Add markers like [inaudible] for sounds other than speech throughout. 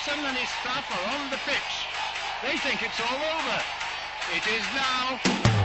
Eriksson and his staff are on the pitch. They think it's all over. It is now.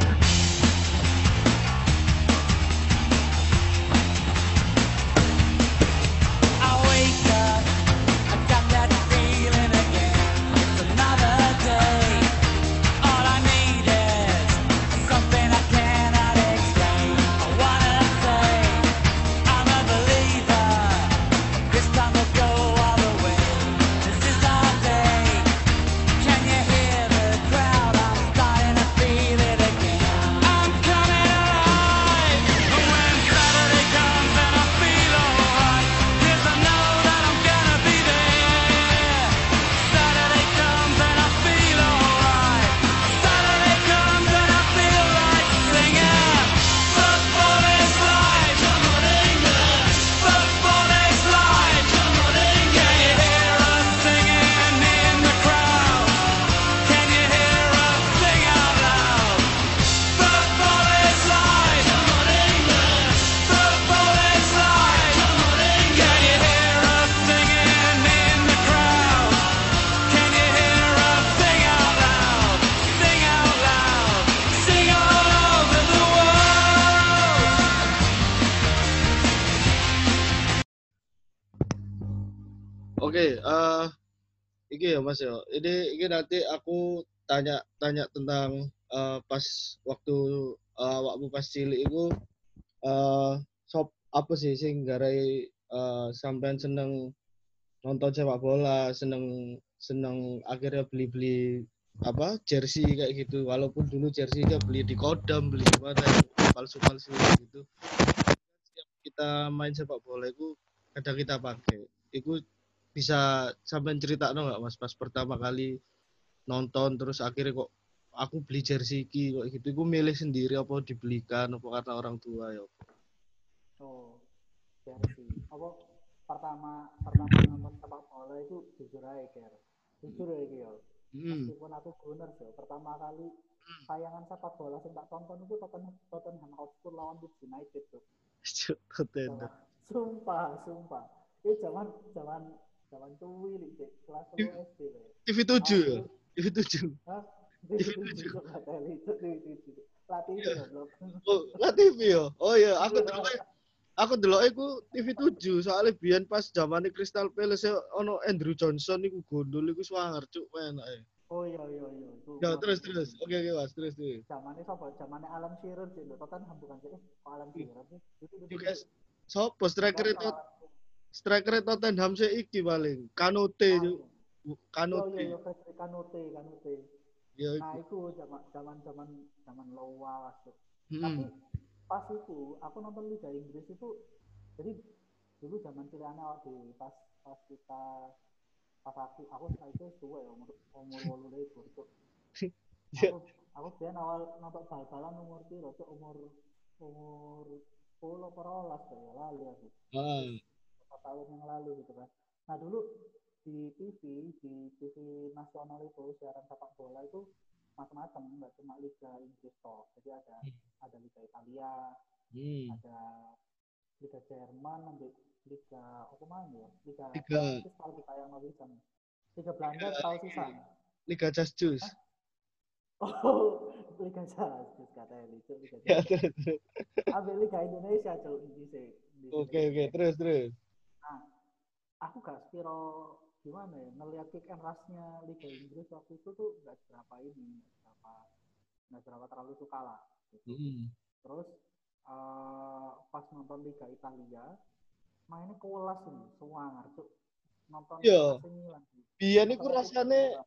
Eh iki ya Mas ya. Ini ini nanti aku tanya tanya tentang eh, pas waktu eh, awakmu pas cilik itu eh sop apa sih sing garai eh, sampean seneng nonton sepak bola, seneng seneng akhirnya beli-beli apa jersey kayak gitu. Walaupun dulu jersey-nya beli di Kodam, beli di mana palsu-palsu gitu. Setiap kita main sepak bola itu kadang kita pakai. Itu bisa sampean cerita nggak mas pas pertama kali nonton terus akhirnya kok aku beli jersey iki kok gitu gue milih sendiri apa dibelikan apa karena orang tua ya Oh, jersey. Apa pertama pertama nonton sepak bola itu jujur aja Ker. Jujur ya yo. hmm. Meskipun aku gunner sih, pertama kali tayangan sepak bola yang tak tonton itu Tottenham Tottenham Hotspur lawan Leeds United tuh. [laughs] Tottenham. Sumpah, sumpah. Itu zaman zaman zaman cuwi lik Cek. kelas 10 SD loh. TV 7 ya TV 7 Hah? TV TV tujuh kok teli itu TV tujuh. Latih itu goblok. oh TV ya oh iya aku dulu aku dulu aku TV 7 soalnya biyen pas zamannya Crystal Palace ono Andrew Johnson iku gondol iku swanger cuk enak ya Oh iya iya iya. Ya terus terus oke oke mas terus terus zamannya siapa? Zamannya Alan Shearer sih, lho. Tottenham bukan sih? Eh, Alan Shearer sih? Itu. Juga sopo striker itu striker Tottenham sih iki paling Kanote Oh iya Kanote iya, Frederick Kanute, Kanute. ya Nah, iku itu zaman zaman zaman lowa tuh. Tapi hmm. pas itu aku nonton Liga Inggris itu jadi dulu zaman ciliannya waktu pas pas kita pas aku aku itu tua ya umur umur walu itu Ya. aku aku biar awal nonton bal-balan umur piro tuh umur umur sepuluh perolas ya lalu aku ah. Beberapa tahun yang lalu gitu kan nah dulu di TV di TV nasional itu siaran sepak bola itu macam-macam nggak cuma Liga Inggris toh jadi ada ada Liga Italia Hmm. ada Liga Jerman nanti Liga apa mana ya Liga Liga. Tahu Liga yang mau bisa Liga Belanda tahu sih San Liga Justus. oh [laughs] Liga Jasus katanya itu Liga Jasus terus. ambil Liga Indonesia coba di sini Oke, oke, terus, terus. Aku gak spiro gimana ya ngeliat kick and rush-nya Liga Inggris waktu itu tuh gak seberapa ini gak seberapa gak seberapa terlalu suka lah gitu. Hmm. terus eh, pas nonton Liga Italia mainnya kewelas nih semua cuk nonton Iya. AC Milan Biyen iku Nonton AC rasane, Milan.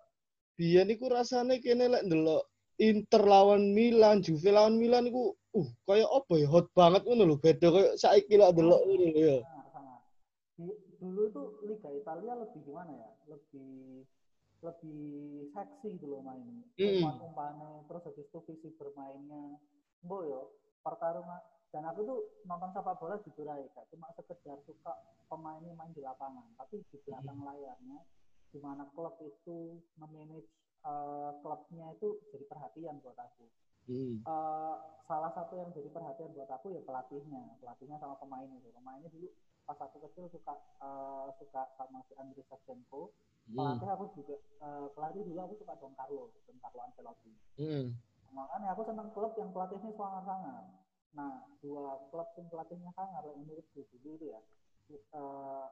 biyen iku rasane kene lek ndelok Inter lawan Milan, Juve lawan Milan iku uh kaya apa ya hot banget ngono lho, beda kaya saiki lek ndelok ngono lho ya. Di- dulu tuh Liga Italia lebih gimana ya lebih lebih seksi gitu loh mainnya Hmm. umpan terus habis itu visi bermainnya bo yo pertarungan dan aku tuh nonton sepak bola jujur aja Kak. cuma sekedar suka pemainnya main di lapangan tapi di belakang layarnya di mana klub itu memanage eh, klubnya itu jadi perhatian buat aku Hmm. eh, salah satu yang jadi perhatian buat aku ya pelatihnya pelatihnya sama pemainnya itu pemainnya dulu pas aku kecil suka eh, suka sama si Andriy Shevchenko. Hmm. pelatih aku juga eh, pelatih dulu aku suka Don Carlo Don Carlo Ancelotti. Hmm. makanya aku senang klub yang pelatihnya sangar-sangar nah dua klub yang pelatihnya sangar yang menurutku. Dulu itu ya eh,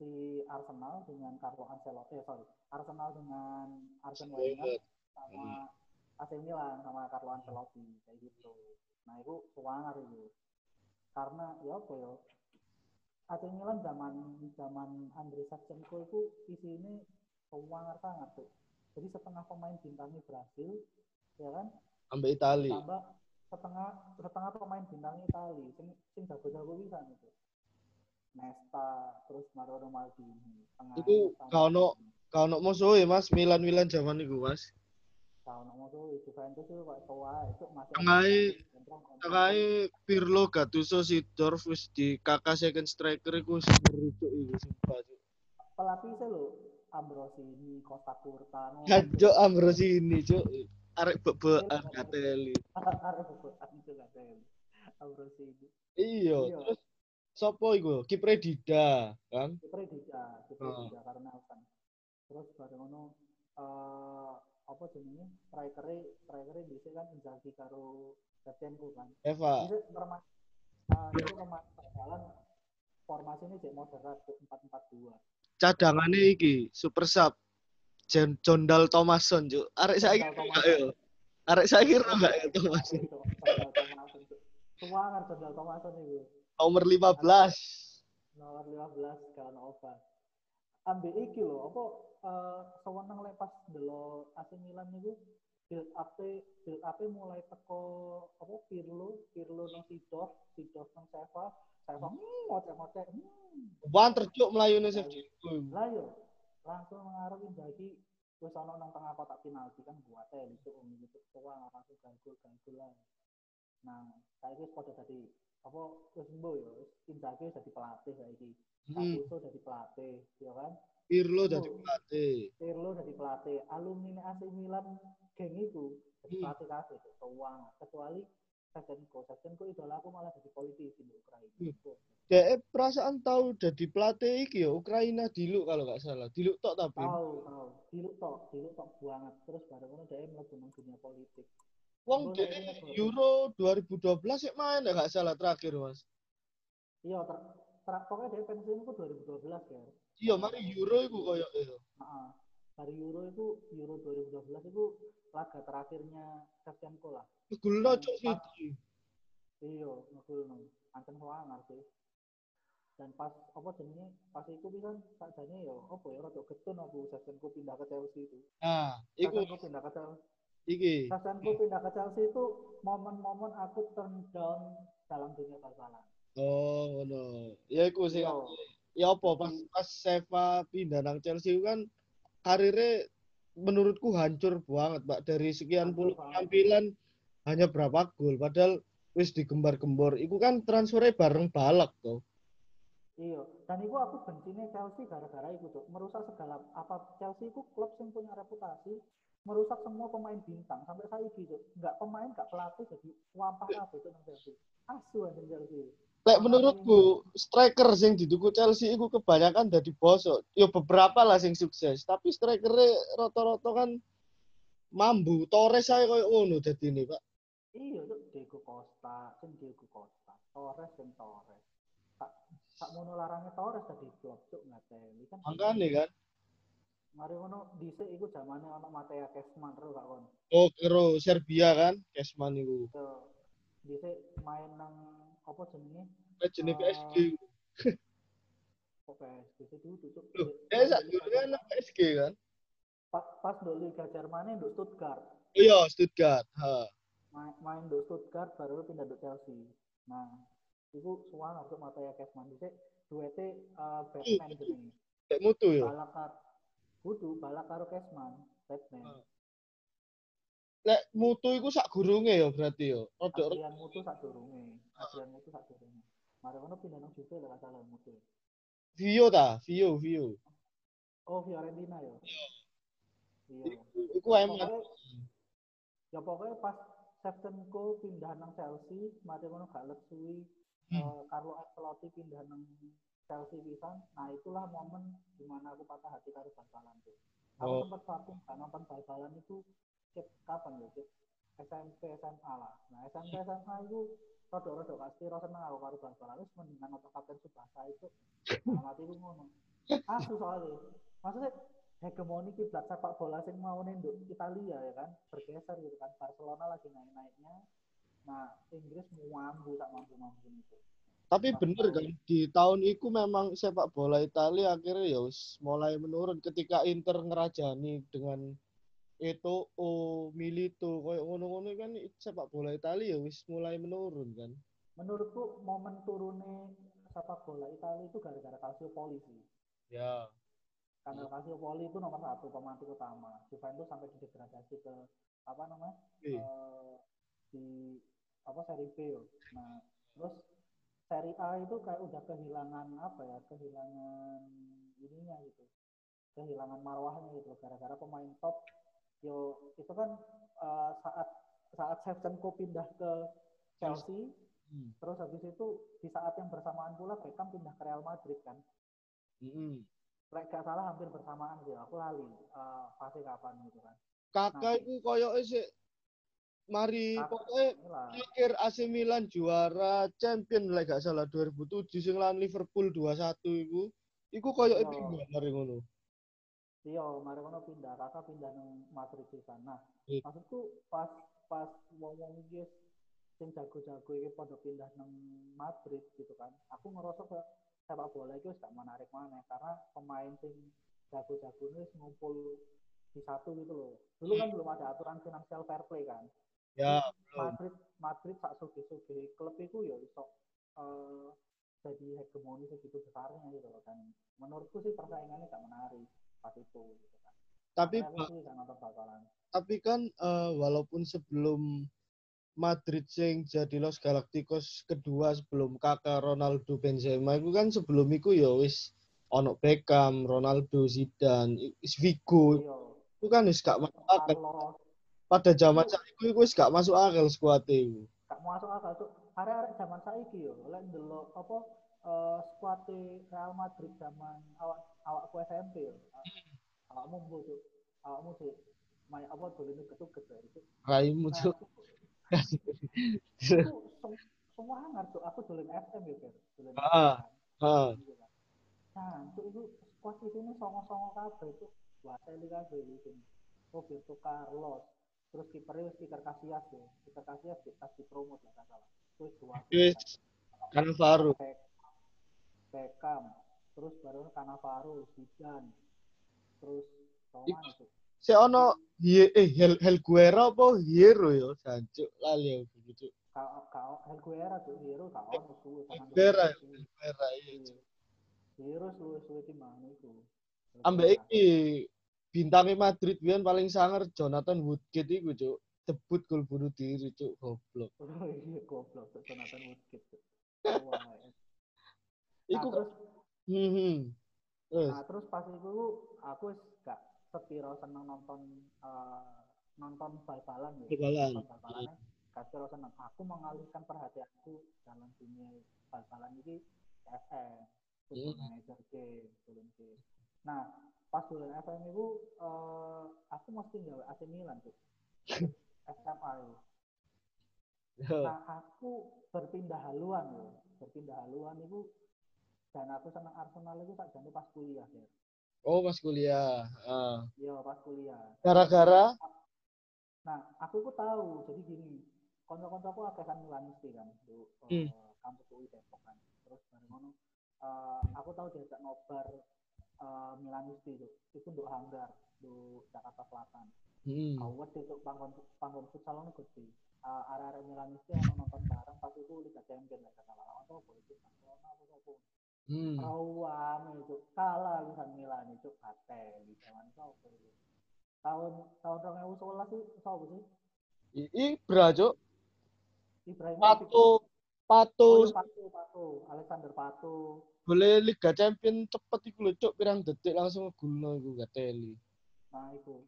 si Arsenal dengan Carlo Ancelotti eh sorry Arsenal dengan Arsene Wenger sama AC Milan sama Carlo Ancelotti kayak gitu. Nah itu sangar itu karena ya apa ya AC Milan zaman zaman Andriy Shevchenko itu isi ini sangar sangat tuh jadi setengah pemain bintangnya Brasil ya kan? Ambek Itali. tambah setengah setengah pemain bintangnya Itali. Sing sing jago-jago bisa gitu Nesta terus Mario Maldini Iku gak ono- Kau nak musuh Mas. Milan Milan zaman itu Mas. Itu itu Tengahnya- Tengahnya Pirlo, Gattuso, Sidorf wis di kakak second striker iku wis merucuk iku sumpah. Pelapisnya lo Ambrosini Costa Curta. Hajo Ambrosini cuk. Arek bebekan Gateli. [laughs] Arek bukan itu ada Ambrosini Iya, Iya. terus sopo iku? Kiper Dida, kan? Kiper Dida, Kiper Oh. Dida karena kan. Terus bareng ngono eh apa jenenge striker striker bisa kan Inzaghi karo Shevchenko kan. Eva. Bisa perma eh, itu jalan formasi ini cek moderat tuh 4-4-2. Cadangane iki super sub. Jen Jondal Thomason cuk. Arek saiki Jondal enggak ya? Arek saiki ro enggak ya Thomason? Itu, Jondal Thomason tuh. Semangat Jondal Thomason itu. Nomor 15. Nomor 15 kalau obat. Ambil iki lho, apa eh sewenang lepas delo AC Milan niku build up build up mulai teko apa Pirlo, Pirlo nang Sidorf, Sidorf nang Seva, Seva hmm, ngocek-ngocek. Hmm. Banter cuk melayune Shevchenko. Lah yo langsung mengarah Inzaghi wis ana nang tengah kotak penalti kan buat itu om gitu tua langsung ganggu ganggu lah. Nah, saiki wis padha dadi apa wis mbo wis Inzaghi dadi pelatih. Hmm. Gattuso dadi pelatih, ya kan? Pirlo dadi pelatih. Pirlo dadi pelatih, alumni AC Milan geng itu dadi Hmm. pelatih kabeh tuh keuangan. Kecuali Shevchenko, Shevchenko idola aku malah jadi politisi di Ukraina. Hmm. Dek perasaan tahu jadi pelatih iki ya Ukraina diluk kalau nggak salah. Diluk tok tapi. Tahu, tahu. Diluk tok, diluk tok banget. Terus bareng ngono dia mlebu nang dunia politik. Wong dek. Euro 2012 ya main nggak salah terakhir Mas. Iya, ter- pokoknya dia pensiun itu 2012 ya. Iya, mari Euro iku koyo itu. Heeh. Hari Euro itu Euro 2012 itu laga terakhirnya Shevchenko lah. Gulno cuk siji. Iya, ngegulno. Ancen sangar sih. Dan pas apa jenenge pas itu bisa sakjane ya apa ya rada getun aku Shevchenko pindah ke Chelsea itu. Nah, iku pindah ke Chelsea. iki. Shevchenko pindah ke Chelsea itu momen-momen aku turn down dalam dunia bal-balan. Oh, ngono. Ya iku sing Iya. ya apa pas pas Seva pindah nang Chelsea kan karirnya menurutku hancur banget, Pak. Dari sekian Hancur puluh penampilan hanya berapa gol padahal wis digembar-gembor. Iku kan transfernya bareng balak tuh. Iya, dan itu aku bencinya Chelsea gara-gara itu tuh merusak segala apa Chelsea itu klub yang punya reputasi merusak semua pemain bintang sampai saya gitu nggak pemain nggak pelatih jadi wampah apa itu nang Chelsea asu aja Chelsea Lek menurutku striker sing dituku Chelsea iku kebanyakan dari bosok. Ya beberapa lah sing sukses, tapi strikernya rata-rata kan mambu. Torres saya koyo ngono dadi ini, Pak. iya Diego Costa sing Diego Costa Torres sing Torres tak tak mono larangnya Torres tadi klub tuh nggak teli kan Makane kan. mari ngono dhisik iku zamane ono Matea Kesman terus gak kon Oh, kero Serbia kan, Kesman iku. Yo, dhisik main nang apa jenenge Ah. PSG. PSG itu dulu tutup Loh, eh sak dulu anak PSG kan. pas pas do Liga Jerman do Stuttgart Oh iya, Stuttgart. Ha. main, main do Stuttgart baru pindah do Chelsea nah itu suara untuk Mataya Kesman dhisik duete uh, Batman jenenge Lek mutu yo. balakar kudu balak karo Kesman Batman Ah. Lek mutu iku sak gurunge ya berarti yo. Rodok Adrian Mutu sak durunge Adrian Mutu sak durunge mari ngono pindah nang Juve lah salah Mutu Vio ta, Vio, Vio. oh Fiorentina ya iya Iku emang pokoknya, ya pokoknya pas Shevchenko pindah nang Chelsea, mari ngono gak let suwi Hmm. eh, Carlo Ancelotti pindah nang Chelsea pisan. Nah, itulah momen di mana aku patah hati karo bal-balan tuh. Oh. Aku sempat vakum gak nonton bal-balan itu cek kapan ya, cek SMP SMA lah. Nah, SMP SMA itu rodok-rodok pasti rasa seneng aku karo bal-balan. Terus mendingan nonton Kapten Subasa itu. Nah, [laughs] mati itu ngono. Asu soalnya. Maksudnya hegemoni kiblat sepak bola sing mau nenduk Italia ya kan bergeser gitu kan Barcelona lagi naik-naiknya nah Inggris mampu tak mampu-mampu itu Tapi bener kan di tahun itu memang sepak bola Italia akhirnya ya mulai menurun ketika Inter ngerajani dengan itu oh Milito koyo ngono-ngono kan sepak bola Italia ya wis mulai menurun kan. menurutku momen turunnya sepak bola Italia itu gara-gara Calciopoli sih Ya. karena Calciopoli itu nomor satu pemantik utama Juventus sampai didegradasi ke apa namanya Oke. eh, di apa seri B yo. Nah, terus seri A itu kayak udah kehilangan apa ya? Kehilangan ininya gitu. Kehilangan marwahnya gitu gara-gara pemain top yo itu kan eh, saat saat Shevchenko pindah ke Chelsea, Hmm. terus habis itu di saat yang bersamaan pula Beckham pindah ke Real Madrid kan. Mm-mm. Lek gak salah hampir bersamaan sih, aku lali eh, fase kapan gitu kan. Kakak itu koyoke sik mari pokoknya akhir AC Milan juara champion lek gak salah 2007 sing lawan Liverpool 2-1 iku. Iku koyoke Iya. pindah mari ngono. Iya, mari kono pindah, kakak pindah nang Madrid pisan. Nah, Iya. maksudku pas pas wong-wong iki sing jago-jago iki pada pindah nang Madrid gitu kan. Aku ngerasa kayak sepak bola itu gak menarik mana karena pemain sing jago-jago ini ngumpul di satu gitu loh. Dulu kan belum ada aturan financial fair play kan. Ya, belum. Madrid Madrid sak sugi-sugi klub itu ya iso eh, jadi hegemoni segitu besarnya gitu loh dan menurutku sih persaingannya gak menarik pas itu gitu kan. Tapi bakalan. tapi kan eh, walaupun sebelum Madrid sing jadi Los Galacticos kedua sebelum kakak Ronaldo Benzema itu kan sebelum itu ya wis ono Beckham, Ronaldo, Zidane, is Figo Iya. itu kan wis gak masuk akal. Pada zaman saat itu wis gak masuk akal skuad itu. gak masuk akal tuh. Arek-arek zaman saiki yo, lek ndelok apa eh skuad Real Madrid zaman awak awakku SMP yo. Awakmu mbu tuh. Awakmu sih main apa ketuket ya itu. Raimu Nah, tuh. itu sem- semua hangat tuh. Aku dolen FM ya. Dolen Ah, kan. Nah, untuk itu squad di sini songo-songo kabeh itu Batelli kabeh di sini. Roberto Carlos. Terus kipernya wis Iker Casillas ya. Iker Casillas di pas dipromot lah salah. Terus dua Cannavaro. Beck- Beckham. Terus baru Cannavaro, Zidane. Terus Roma itu. Si ono Hie- eh Hel Helguera apa Hierro ya, jancuk lali aku gitu. Kau kau Helguera tuh Hero kau ono suwe Helguera, suwe. Helguera iya. Iya. Hero suwe-suwe timbang iku. Ambek iki bintangnya Madrid biyen paling sangar Jonathan Woodgate iku, Cuk. Debut gol bunuh diri, Cuk. Goblok. [laughs] Oh iya goblok Jonathan Woodgate. Wah, ya. Nah, Iku terus hmm, hmm. Terus Nah, terus pas itu aku gak sepiro seneng nonton eh, nonton bal-balan ya. Bal-balan. Bal-balannya gak sepiro seneng. Aku mengalihkan perhatianku dalam dunia bal-balan ini FM, Football Hmm. Manager Game, Football Game. Nah, pas bulan FM itu eh, aku mesti gawe AC Milan tuh. [laughs] SMA itu. Nah, aku berpindah haluan ya. Berpindah haluan itu dan aku seneng Arsenal itu tak jadi pas kuliah ya. oh pas kuliah. Ah. Iya pas kuliah. Gara-gara Nah, aku itu tahu. Jadi gini, konco-konco aku akeh kan Milanisti kan, di Hmm. kampus UI Depok kan. Terus bareng ngono, eh, aku tahu diajak nobar eh, Milanisti itu, itu untuk Hanggar, di Jakarta Selatan. hmm. Kau itu panggon panggon futsal itu gede. Uh, area-area Milanisti yang nonton bareng pas itu Liga Champions lah kata lawan apa itu Barcelona apa apa. Hmm. Rawam itu kalah lisan Milan itu batel di zaman itu apa itu. Tahun tahun 2011 sih siapa sih? I- Ibra, Cuk. Ibrahimovic. Pato Oh, Pato iya, Pato, Pato, Alexander Pato. boleh Liga Champion cepet iku lho, Cuk. Pirang detik langsung ngegulno iku gak teli. Nah itu.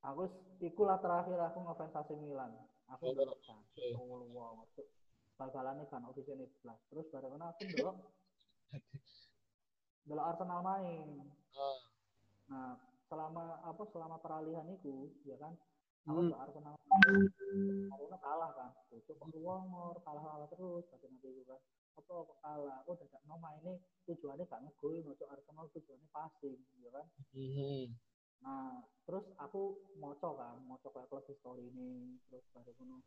Aku ikulah terakhir aku ngefans AC Milan. Aku ndelok oke. oh wow, masuk. Bal-balannya kan official 11. Terus bareng aku ndelok Delok Arsenal main. Ah. Nah, selama apa selama peralihan itu, ya kan, aku Hmm. Arsenal Arsenal kalah kan, itu wongor, kalah kalah terus, tapi nanti itu kan, apa kok kalah, udah gak mau ini tujuannya gak ngegol, masuk Arsenal tujuannya passing, ya kan. Mhm. Nah, terus aku moco kan, moco kayak klub history ini, terus baru kuno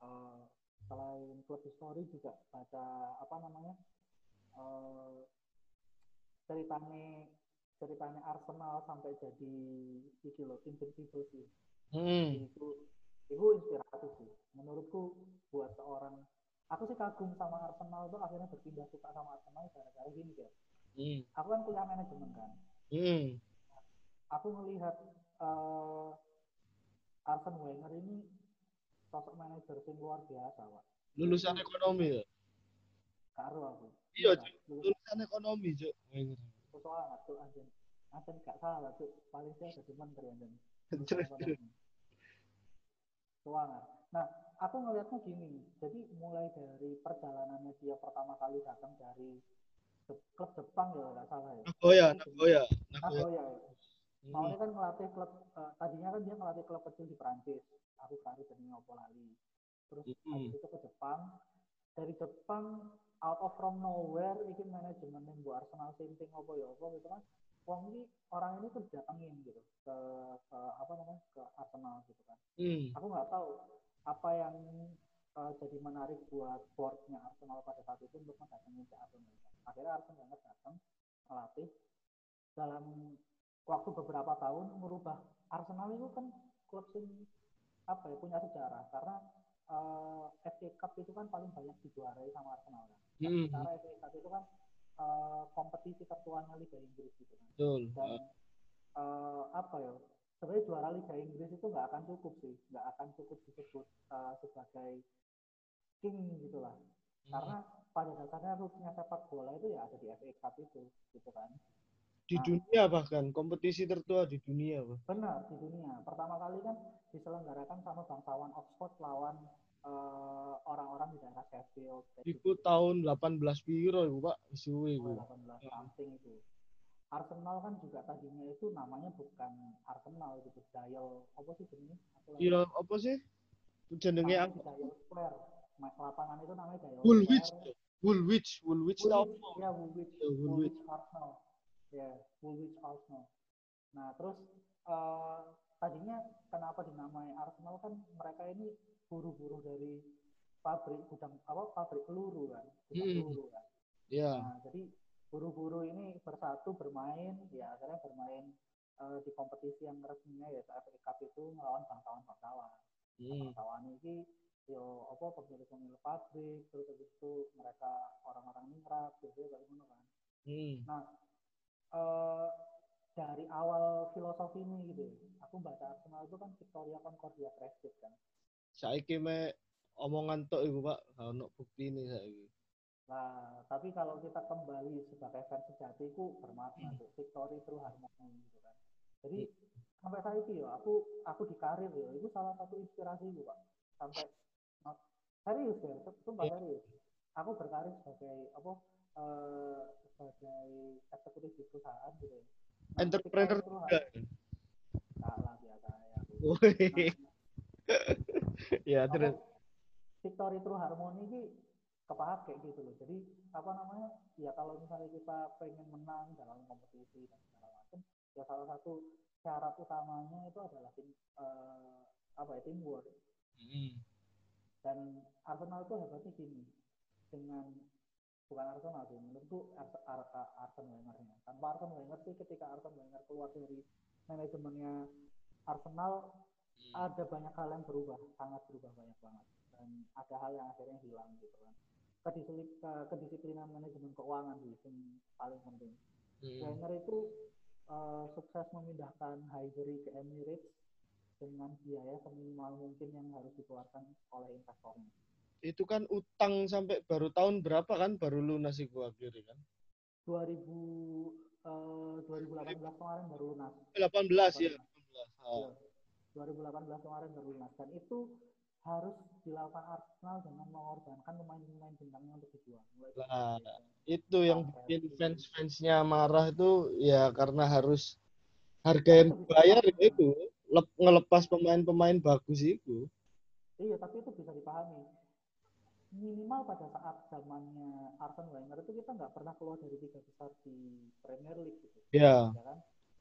eh, selain klub history juga baca apa namanya eh ceritanya ceritanya Arsenal sampai jadi iki loh invincible sih. Hmm. Itu itu inspiratif sih. Menurutku buat seorang aku sih kagum sama Arsenal tuh akhirnya berpindah suka sama Arsenal gara-gara gini ya. Hmm. Aku kan kuliah manajemen kan. Hmm. aku melihat eh Arsene Wenger ini sosok manajer yang luar biasa, Pak. Lulusan ekonomi ya? Karo aku. Iya. Cuk. Lulus Lulusan ekonomi, Cuk. Soal tuh anjing. Anjing gak salah tuh. Paling saya jadi menteri terus. [laughs] Keuangan. Nah, aku ngelihatnya gini. Jadi mulai dari perjalanannya dia pertama kali datang dari klub Jepang ya nggak salah ya. Nagoya, Nagoya. Nagoya. Nagoya ya. Hmm. Maunya kan ngelatih klub eh, tadinya kan dia ngelatih klub kecil di Prancis. Aku kari jadi ngopo lali. Terus Hmm. habis itu ke Jepang. Dari Jepang out of from nowhere iki manajemen yang buat Arsenal sinting apa ya apa gitu kan. Wong ini orang ini tuh datengin gitu ke, ke apa namanya ke Arsenal gitu kan. Hmm. Aku nggak tahu apa yang eh, jadi menarik buat boardnya Arsenal pada saat itu untuk mendatangin si Arsene Wenger. Akhirnya Wenger datang melatih dalam waktu beberapa tahun merubah Arsenal itu kan klub yang apa ya punya sejarah karena eh, FA Cup itu kan paling banyak dijuarai sama Arsenal kan. Hmm. Secara FA Cup itu kan eh, kompetisi tertuanya Liga Inggris gitu kan. Betul. dan eh, apa ya sebenarnya juara Liga Inggris itu nggak akan cukup sih. Nggak akan cukup disebut eh, sebagai king gitulah karena pada dasarnya rootnya sepak bola itu ya ada di FA Cup itu gitu kan. Di dunia bahkan kompetisi tertua di dunia, benar di dunia. Pertama kali kan diselenggarakan sama bangsawan Oxford lawan eh, orang-orang di daerah Sheffield Iku tahun 18 piro iku, Pak. Suwe iku. 18 something itu Arsenal kan juga tadinya itu namanya bukan Arsenal gitu Dial apa sih jenisnya Iya, apa sih? Jenenge apa? di Dial Square lapangan itu namanya Dial Woolwich. Square Woolwich, Woolwich Woolwich, apa? ya Woolwich, Ya, Woolwich. Woolwich Arsenal, ya Woolwich Arsenal. Nah terus eh, tadinya kenapa dinamai Arsenal kan mereka ini buru-buru dari pabrik gudang apa pabrik peluru kan, gudang Hmm. peluru kan. Ya. Nah jadi buru-buru ini bersatu bermain, ya akhirnya bermain eh, di kompetisi yang resminya ya FA Cup itu melawan bangsawan-bangsawan Hmm. kawan ini yo apa pemilik-pemilik pabrik terus habis itu mereka orang-orang ningrat gitu kayak gitu kan Hmm. nah eh, dari awal filosofi ini gitu aku baca Arsenal itu kan Victoria Concordia Crescit kan Saiki me omongan tok iku, Pak. Ono buktine saiki. nah tapi kalau kita kembali sebagai fans sejati itu bermakna tuh victory through harmony gitu kan jadi sampai saat itu ya aku aku di karir ya itu salah satu inspirasi gue pak sampai nah, serius ya sumpah Iya. serius aku berkarir sebagai apa eh, sebagai eksekutif di perusahaan gitu ya. Nah, Entrepreneur through juga. Salah biasa ya. Nah, [laughs] Ya, terus. victory through harmony ini kepake gitu loh. Jadi apa namanya? Ya kalau misalnya kita pengen menang dalam kompetisi dan segala macam, ya salah satu syarat utamanya itu adalah tim eh, apa ya teamwork. Hmm. Dan Arsenal itu hebatnya gini dengan bukan Arsenal sih, menurutku Ars- Ar- Ar- Arsene Wenger-nya. Tanpa Arsene Wenger sih ketika Arsene Wenger keluar dari manajemennya Arsenal ada banyak hal yang berubah, sangat berubah banyak banget. Dan ada hal yang akhirnya hilang gitu kan. Kedisiplin, ke- kedisiplinan manajemen keuangan sih yang paling penting. Hmm. Wenger itu eh, sukses memindahkan Highbury ke Emirates dengan biaya seminimal mungkin yang harus dikeluarkan oleh investornya. Itu kan utang sampai baru tahun berapa kan baru lunas iku akhirnya kan? 2000 eh, 2018 kemarin baru lunas. 18 ya, 18. Ah. Iya. 2018 kemarin baru lunas dan itu harus dilakukan Arsenal dengan mengorbankan pemain-pemain bintangnya untuk dijual. Mulai Nah, itu yang bikin fans-fansnya marah itu ya karena harus harga yang dibayar ya itu lep- ngelepas pemain-pemain bagus itu. Iya, tapi itu bisa dipahami. Minimal pada saat zamannya Arsene Wenger itu kita nggak pernah keluar dari tiga besar di Premier League gitu. Ya, Ya kan?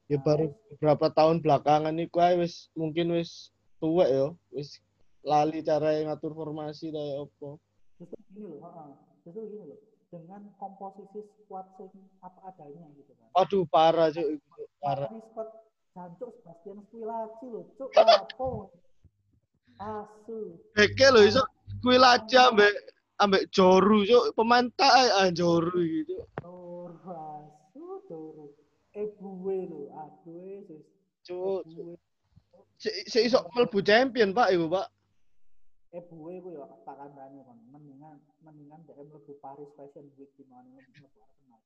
Ya baru beberapa tahun belakangan ini ae wis mungkin wis tua ya, wis lali cara ngatur formasi kayak apa. justru gini loh, heeh. justru gini loh. Dengan komposisi squad sing apa adanya gitu kan. Aduh parah Cuk. parah. Ini squad jancuk Sebastian Squillaci loh, cuk lapo. Asu. Beke lho iso kuwi aja ambek ambek Joru cuk, pemain tak ah Joru gitu. Tur asu tur. Gue lho, aduh sis. Cuk, Gue si, si iso mlebu champion Pak iku Pak. gue gue ya tak kandani kan mendingan mendingan dia mlebu Paris Fashion Week di mana mlebu Arsenal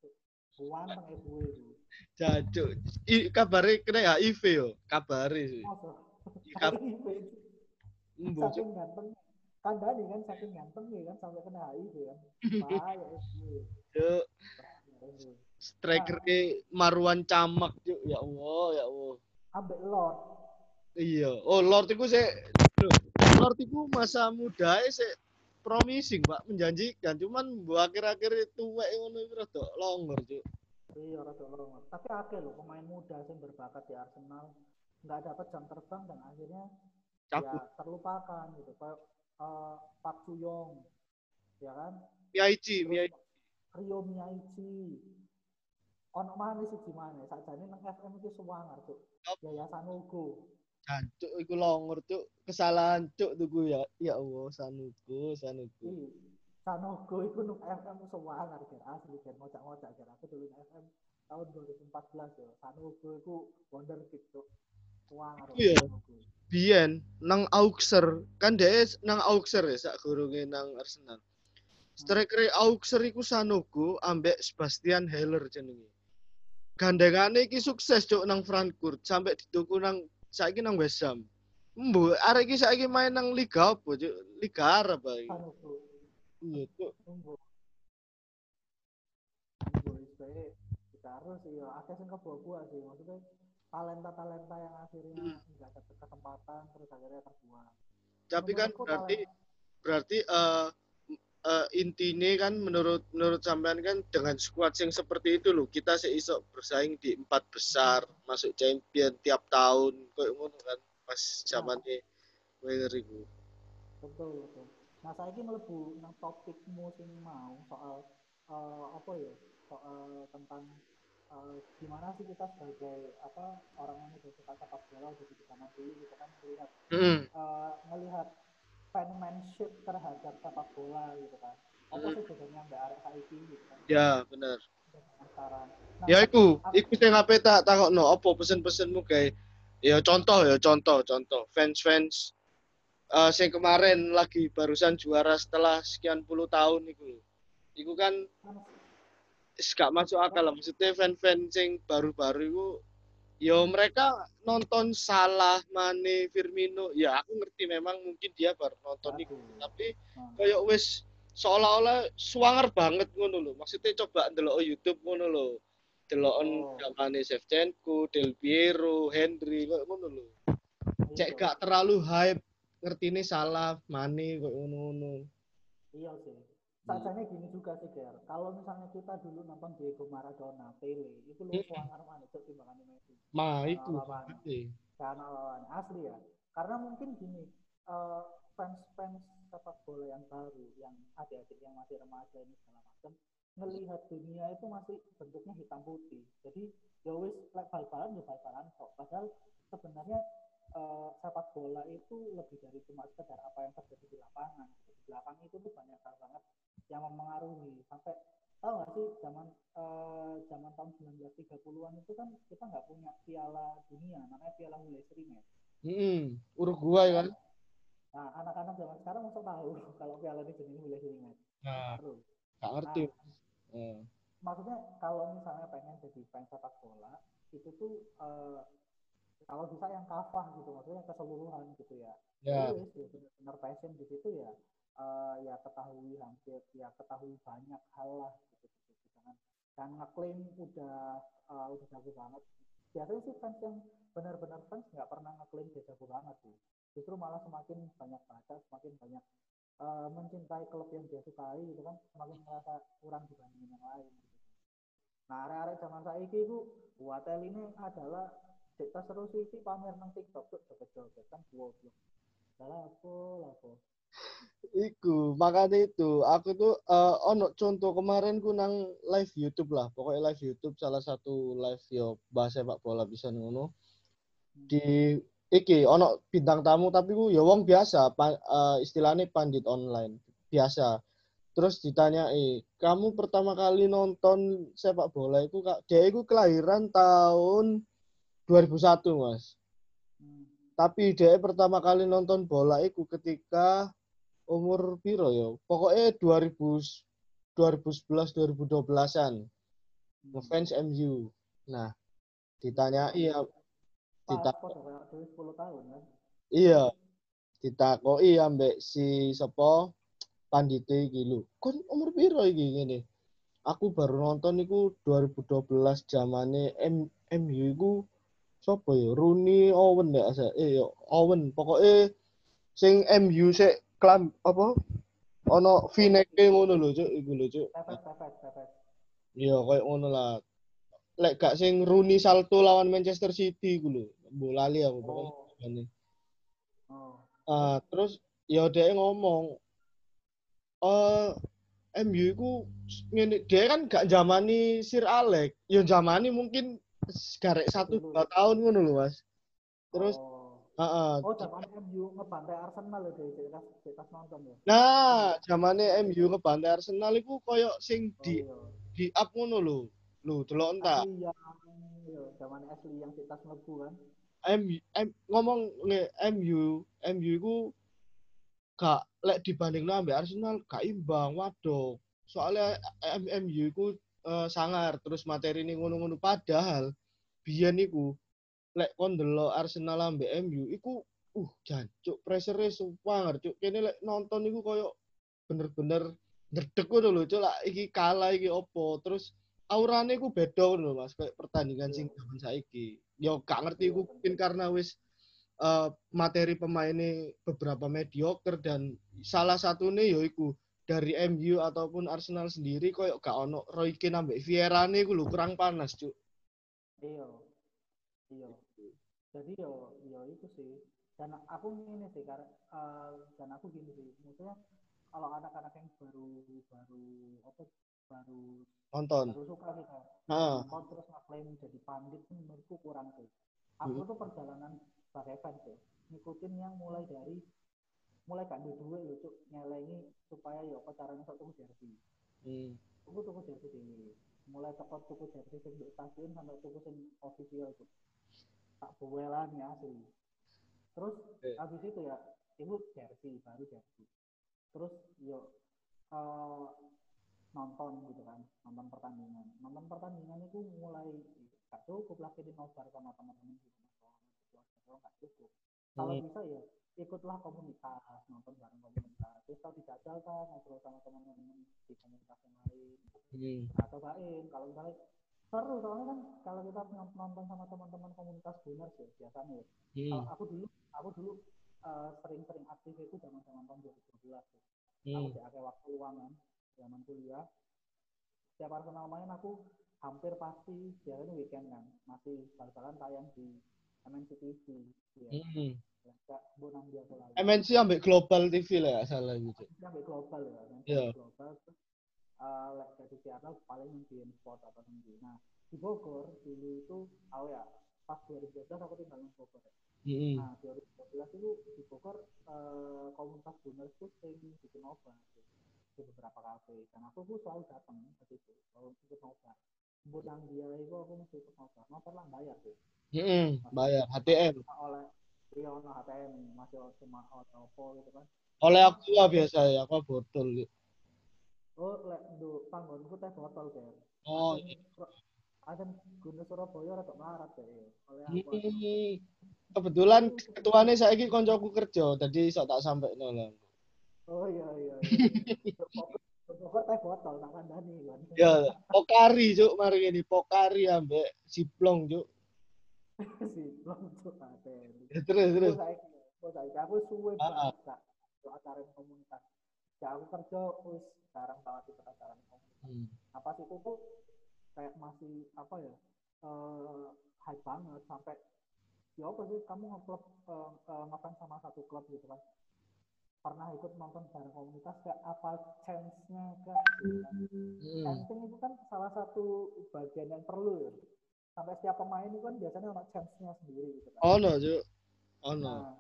gue itu. Jancuk. I kabare kena HIV yo, kabare sih. [laughs] HIV. Saking ganteng. Kandani kan saking ganteng ya kan sampai kena HIV kan. Bahaya eh gue. Striker Marwan Camak cuk. Ya Allah, ya Allah. Ambek Lord. Iya. Oh, Lord iku sih Lord iku masa muda sih promising, Pak, menjanjikan. Cuman bu akhir-akhir itu wae ngono iku rada longor, Cuk. Iya rada longor. Tapi akeh loh pemain muda yang berbakat di Arsenal nggak dapat jam terbang dan akhirnya ya terlupakan gitu. Kayak eh, Park Suyong, ya kan? Miaichi, Miaichi. Rio Miyaichi. Ono mana sih gimana? Sakjane nang FM itu sewangar tuh. Apa? Yayasan Ugo. Jancuk iku longor, Cuk. Kesalahan, Cuk, tuku ya. Ya Allah, sanuku, sanuku. Iya. Sanogo itu nang FM sewangar kan asli kan ngocak-ngocak kan aku dulu FM tahun 2014 ya. Sanogo itu wonderkid tuh. Sewangar. Iya. Biyen nang Auxerre, kan dia nang Auxerre ya sak gurunge nang Arsenal. Striker Auxerre iku Sanogo ambek Sebastian Heller jenenge. Gandengane iki sukses cuk nang Frankfurt sampai dituku nang saiki nang West Ham. Mbo, arek iki saiki main nang liga apa cuk? Liga Arab ae. Iya cuk. Harus ya akeh sing kebawa sih maksudnya talenta-talenta yang akhirnya nggak dapet kesempatan terus akhirnya terbuang. Tapi kan Menurutku berarti talenta- berarti eh eh, intinya kan menurut menurut sampean kan dengan squad yang seperti itu loh kita iso bersaing di empat besar masuk champion tiap tahun kayak ngono kan pas zamannya Wenger iku. betul betul. Nah saya ini melebu nang topikmu sing mau soal eh, apa ya soal tentang eh, gimana sih kita sebagai apa orang yang suka sepak bola udah di zaman dulu gitu kan melihat Heeh. eh, melihat fanmanship terhadap sepak bola gitu kan. Apa Hmm. sih bedanya mbak arek saiki gitu kan? Ya, benar. Nah, Ya iku, iku sing ape tak takokno apa pesen-pesenmu kayak ya contoh ya contoh contoh fans-fans eh sing kemarin lagi barusan juara setelah sekian puluh tahun iku. Iku kan gak masuk akal lah. Maksudnya fan-fan sing baru-baru itu ya mereka nonton Salah, Mane, Firmino. Ya aku ngerti memang mungkin dia baru nonton itu. Tapi Nah, kayak wis seolah-olah swanger banget ngono lho. Maksudnya coba ndelok YouTube ngono lho. Delokon Oh. Shevchenko, Del Piero, Henry kayak ngono lho. Cek iya. gak terlalu hype ngertine Salah, Mane kayak ngono-ngono. Iya sih. Hmm. Sajanya gini juga sih, Ger. Kalau misalnya kita dulu nonton Diego Maradona, Pele, itu lu suangar mana itu timbangan Messi. Iku. lawannya. Karena lawannya asli ya. Karena mungkin gini, eh, fans-fans sepak bola yang baru, yang adik-adik yang masih remaja ini segala macam, ngelihat dunia itu masih bentuknya hitam putih. Jadi ya wis lek bal-balan ya bal-balan kok. Padahal sebenarnya eh, sepak bola itu lebih dari cuma sekedar apa yang terjadi di lapangan. Di belakang itu tuh banyak hal banget yang mempengaruhi sampai tahu nggak sih zaman eh, zaman tahun 1930-an itu kan kita nggak punya piala dunia namanya piala Jules Rimet. Heeh. Uruguay kan. Nah anak-anak zaman sekarang masa tahu [laughs] kalau piala ini jenis Jules Rimet. Nah, Baru. gak ngerti. Nah, Eh. maksudnya kalau misalnya pengen jadi fans sepak bola itu tuh eh, kalau bisa yang kafah gitu maksudnya keseluruhan gitu ya wis, ya benar passion di situ ya eh, ya ketahui hampir ya ketahui banyak hal lah gitu, gitu. jangan jangan ngeklaim udah eh, udah jago banget biasanya sih fans yang benar-benar fans nggak pernah ngeklaim dia jago banget sih justru malah semakin banyak baca semakin banyak eh, mencintai klub yang dia sukai gitu kan semakin merasa kurang dibandingin yang lain gitu. nah arek-arek zaman saiki itu Watel ini adalah kita seru sih pamer nang TikTok tuh joget-joget kan goblok salah apa lah apa Iku, makanya itu. Aku tuh eh ono contoh kemarin ku nang live YouTube lah. Pokoknya live YouTube salah satu live yo bahasa sepak bola bisa ngono. Di iki ono bintang tamu tapi ku ya wong biasa, pa- eh, istilahnya pandit online. Biasa. Terus ditanyai, kamu pertama kali nonton sepak bola itu kak, dia itu kelahiran tahun 2001 mas. Hmm. Tapi dia pertama kali nonton bola itu ketika umur piro ya? Pokoknya 2000 2011 2012-an. Ngefans MU. Nah, ditanya iya Pas Dita- kok kayak dulu 10 tahun kan iya ditakoi ambek si sapa pandite iki lho. Kon umur piro iki ngene? Aku baru nonton iku 2012 zamane M MU iku sapa ya? Rooney Owen ya asa. Eh yo Owen pokoknya sing MU sik klam apa? Ono vineke ngono lho, Cuk, iku lho, Cuk. Iya, kayak ngono lah. Lek gak sing Rooney salto lawan Manchester City iku lho. Mbok lali aku pokoknya. oh oh Ah, terus ya dia ngomong eh MU iku ngene dia kan gak zamani Sir Alex. Ya zamani mungkin garek satu dua tahun ngono lho, Mas. Terus oh, heeh. oh zaman MU ngebantai Arsenal dari cetas cetas nonton ya Nah, zamane MU ngebantai Arsenal iku koyo sing oh, di iya. di up ngono lho. Lho, delok entak. Iya, zaman asli yang cetas mlebu kan MU M- ngomong nge MU MU iku gak lek dibanding ambek Arsenal gak imbang waduh soalnya M- MU iku eh, sangar terus materi ini ngono-ngono padahal biyen iku lek kon delok Arsenal ambek MU iku uh jancuk pressure sumpah cuk. Kene lek nonton iku koyo bener-bener ndredeg ngono lho cuk. Lah iki kalah iki opo? Terus aurane iku beda ngono Mas kayak pertandingan sing zaman saiki. Yo gak ngerti iku mungkin karena wis eh, materi pemainnya beberapa mediocre dan salah satunya yaiku dari MU ataupun Arsenal sendiri koyo gak ono Roy Keane ambek Vieira nih lho kurang panas cuk. Iya. Iya jadi yo yo itu sih. Dan aku ini sih karena eh, dan aku gini sih maksudnya kalau anak-anak yang baru baru apa baru nonton. baru suka kita Heeh. nonton terus ngeklaim jadi pandit menurutku kurang sih. Aku tuh perjalanan fans sih ngikutin yang mulai dari mulai gak duwe duit lho cuk. Nyelengi supaya ya apa caranya sok tuku jersey. Hmm. tuku tuku jersey mulai teko tuku jersey sing stasiun sampai tuku sing official tuh tak buwelan ya asli terus Eh. habis itu ya itu jersey baru jersey terus yo eh, nonton gitu kan nonton pertandingan nonton pertandingan itu mulai gak cukup lagi di nobar sama teman-teman keluarga kalau nggak cukup kalau Hmm. bisa ya ikutlah komunitas nonton bareng komunitas terus kalau dijajal kan ngobrol sama teman-teman di komunitas yang lain Hmm. nah cobain kalau misalnya seru soalnya kan kalau kita nont- nonton sama teman-teman komunitas Gunners ya biasanya ya kalau Hmm. aku dulu aku dulu eh, sering-sering aktif itu zaman zaman tahun 2012 tuh Hmm. aku dipakai waktu luang kan zaman kuliah setiap Arsenal main aku hampir pasti biasanya weekend kan masih bal-balan tayang di MNC TV ya Hmm. bonang dia MNC ambek Global TV lah ya salah gitu sampai global ya MNC Iya. global terus lek dari Seattle paling di sport atau di nah di Bogor dulu itu oh ya pas 2012 aku tinggal di Bogor ya. Hmm. Nah, 2012 itu di Bogor eh, komunitas Gunners itu sering bikin nobar tuh, di beberapa kafe. Dan aku tuh selalu datang ke situ, selalu ikut nobar. Buat yang dia itu aku mesti ikut nobar. Nobar lah bayar tuh. Hmm. bayar HTM Oleh dia ono HTM masih cuma Oppo gitu kan. oleh aku lah biasa ya aku botol gitu. Oh, lek do panggonku teh botol kayak. oh Ada Gunners Surabaya rada melarat kayak. Oleh aku. hmm. kebetulan ketuanya saya ini koncoku kerja, jadi sok tak sampai nol. Oh iya iya. iya. [laughs] Pokok teh botol tak kandani kan. Ya, pokari cuk, mari ini pokari ambek siplong cuk. si belum tuh ada. Ya, terus terus. Aku saiki, aku suwe banget acara komunitas. Ya aku kerja wis jarang banget ikut acara komunitas. Hmm. Nah pas itu tuh kayak masih apa ya eh hype banget sampai ya apa sih kamu ngeklub eh, eh, ngefans sama satu klub gitu kan pernah ikut nonton bareng komunitas kayak apa chance-nya kak gitu kan. Hmm. Camping itu kan salah satu bagian yang perlu ya sampai setiap pemain itu kan biasanya ada chance-nya sendiri gitu kan Ono cuk. Ono. Nah,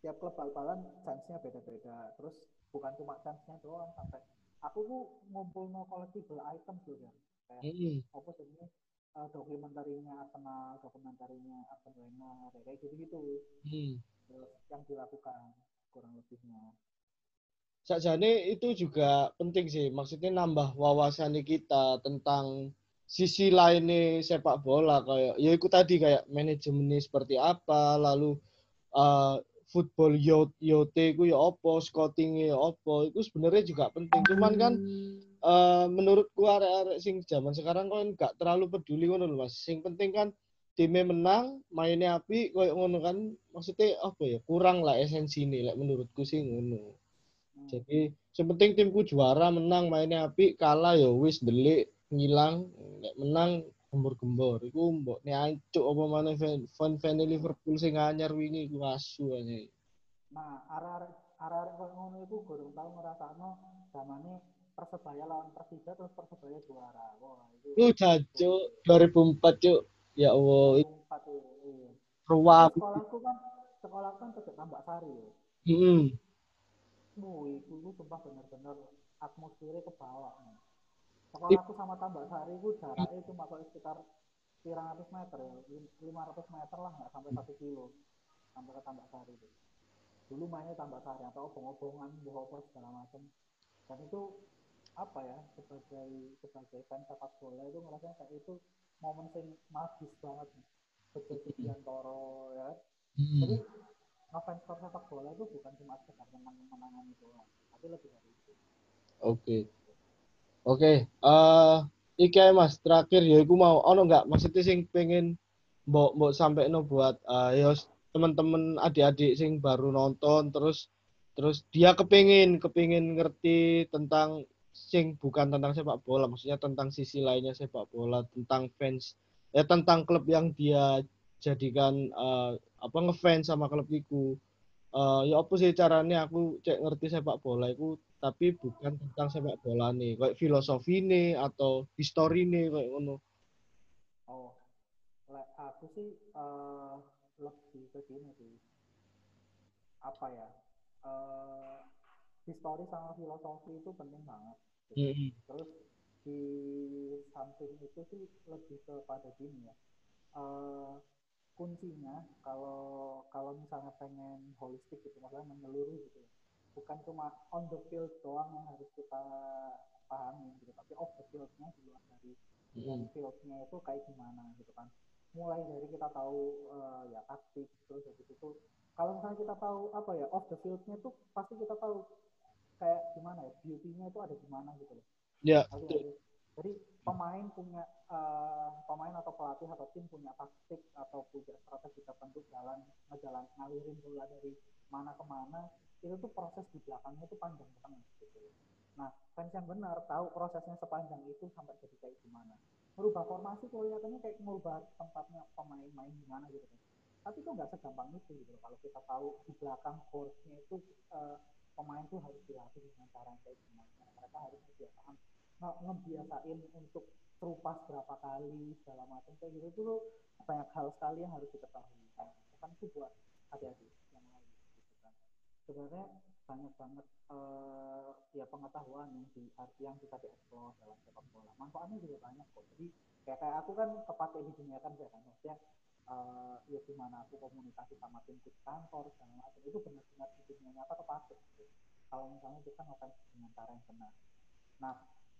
tiap klub bal-balan chance-nya beda-beda. Terus bukan cuma chance-nya doang sampai aku tuh ngumpul no collectible items loh ya. Kayak Hmm. apa sih ini eh, dokumentarinya Arsenal, dokumentarinya Arsene Wenger, ya kayak gitu-gitu. Hmm. Terus yang dilakukan kurang lebihnya. Sakjane itu juga penting sih. Maksudnya nambah wawasan kita tentang sisi lainnya sepak bola kayak ya itu tadi kayak manajemennya seperti apa, lalu uh, football yacht yote itu ya opo, scoutingnya ya opo, itu sebenarnya juga penting. Cuman kan eh menurutku arek-arek sing zaman sekarang kan nggak terlalu peduli ngono lho Mas. Sing penting kan timnya menang, mainnya api koyo ngono kan. Maksudnya apa ya? Kurang lah esensi ini lek menurutku sih ngono. Jadi yang penting timku juara menang mainnya api kalah ya wis delik ngilang menang gembor-gembor iku mbok nek ancuk apa maneh fan fan fan Liverpool sing anyar wingi iku asu aja. Nah, arah-arah arah-arah kayak ngono itu gurung tahu ngerasakno zamane Persebaya lawan Persija terus Persebaya juara. Wah, itu jancuk 2004 cuk. Ya Allah, itu empat tuh. Iya. ruwap. sekolahku kan sekolah kan tetap tambak sari ya. Heeh. Wuh, itu lu sumpah bener-bener atmosfernya ke bawah. nih. Sekolahku sama tambak sari itu jaraknya cuma kok sekitar 300 meter ya, lim- 500 meter lah nggak sampai satu kilo sampai ke tambak sari itu. Dulu mainnya tambak sari atau obong-obongan, buah segala macam. Dan itu apa ya sebagai sebagai fans sepak bola itu ngerasa kayak itu momen yang magis banget nih. Betul sekian toro ya. Jadi ngefans klub sepak bola itu bukan cuma sekedar menang-menangan itu tapi lebih dari itu. Oke. Oke, eh iki Mas, terakhir ya iku mau ono enggak maksudnya sing pengen mbok mbok sampaikan buat eh ya teman-teman adik-adik sing baru nonton terus terus dia kepingin kepingin ngerti tentang sing bukan tentang sepak bola, maksudnya tentang sisi lainnya sepak bola, tentang fans ya tentang klub yang dia jadikan eh, apa ngefans sama klub iku. Eh ya apa sih caranya? Aku cek ngerti sepak bola iku tapi bukan tentang sepak bola nih, kayak filosofi nih atau histori nih kayak ngono. Oh, aku sih eh lebih ke sini sih. Apa ya? eh histori sama filosofi itu penting banget. gitu. Mm-mm. Terus di samping itu sih lebih kepada gini ya. Eh kuncinya kalau kalau misalnya pengen holistik gitu, maksudnya menyeluruh gitu. ya. Bukan cuma on the field doang yang harus kita pahami gitu, tapi off the field-nya di luar dari Mm-mm. fieldnya itu kayak gimana gitu kan mulai dari kita tahu eh, ya taktik terus habis itu kalau misalnya kita tahu apa ya off the fieldnya tuh pasti kita tahu kayak gimana ya beauty-nya itu ada di mana gitu loh Ya, sih? jadi pemain punya eh, pemain atau pelatih atau tim punya taktik atau punya strategi tertentu jalan ngejalan ngalirin bola dari mana ke mana itu tuh proses di belakangnya itu panjang banget gitu. Nah fans yang benar tahu prosesnya sepanjang itu sampai jadi kayak gimana. Merubah formasi kelihatannya kayak merubah tempatnya pemain main gimana gitu kan. Tapi itu nggak segampang itu gitu kalau kita tahu di belakang course-nya itu eh, pemain tuh harus dilatih dengan cara yang kayak gimana. Mereka harus kebiasaan nge- ngebiasain untuk terupas berapa kali segala macam kayak gitu tuh banyak hal sekali yang harus diketahui. Kan kan itu buat adik-adik yang lain gitu kan sebenarnya banyak banget eh, ya pengetahuan yang di yang bisa dieksplor dalam sepak bola manfaatnya juga banyak kok jadi kayak kayak aku kan kepake di dunia kerja kan maksudnya eh, ya gimana aku komunikasi sama tim di kantor segala macam itu benar-benar di dunia nyata kepake gitu. kalau misalnya kita ngefans dengan cara yang benar nah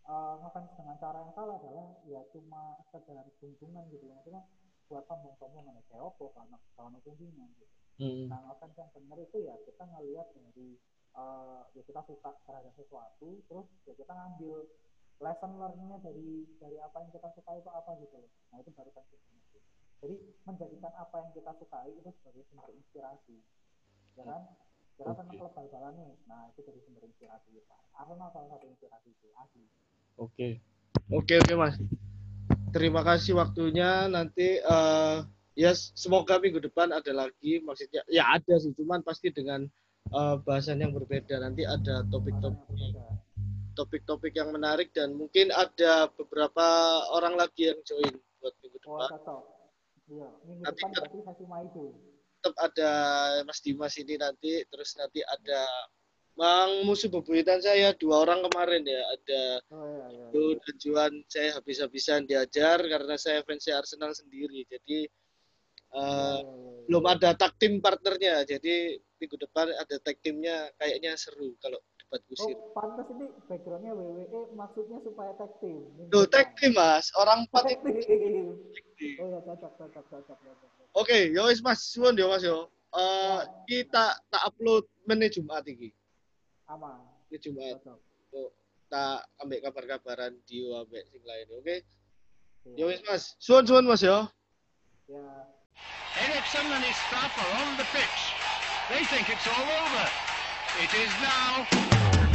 eh, ngefans dengan cara yang salah adalah ya cuma sekedar junjungan gitu maksudnya buat sombong-sombongan ya kayak opo karena karena kuncinya gitu. Hmm. Nah, ngefans yang benar itu ya kita ngelihat dari eh, ya kita suka terhadap sesuatu, terus ya kita ngambil lesson learn-nya dari dari apa yang kita suka itu apa gitu loh. Nah itu baru benar. Jadi menjadikan apa yang kita sukai itu sebagai sumber inspirasi, ya kan? Kita Oke. senang klub bal-balan nih, nah itu jadi sumber inspirasi kita. Arsenal salah satu inspirasi itu, asli. Oke. Oke oke Mas. Terima kasih waktunya. Nanti eh ya semoga minggu depan ada lagi maksudnya ya ada sih cuman pasti dengan eh, bahasan yang berbeda. Nanti ada topik-topik topik-topik yang menarik dan mungkin ada beberapa orang lagi yang join buat minggu Oh, depan. Iya, minggu Nanti depan Maido. Tetap ada Mas Dimas ini nanti terus nanti ada Bang musuh bebuyutan saya dua orang kemarin ya ada Oh iya, iya. itu dan Juan saya habis-habisan diajar karena saya fans Arsenal sendiri jadi Iya, iya. belum ada tag team partnernya jadi minggu depan ada tag teamnya kayaknya seru kalau debat kusir Oh, pantas ini backgroundnya WWE maksudnya supaya tag team. Tuh, depan. tag team mas orang empat Tag team. tag team. Oh ya cocok, cocok, cocok, cocok. oke yo wis mas suwun yo mas yo Eh, kita tak upload menit Jumat iki Aman, ini Jumat cocok. Tuh, tak ambek kabar-kabaran Dio ambek sing lain oke Iya. yo wis mas suwun suwun mas yo Ya. Ericsson and his staff are on the pitch. They think it's all over. It is now.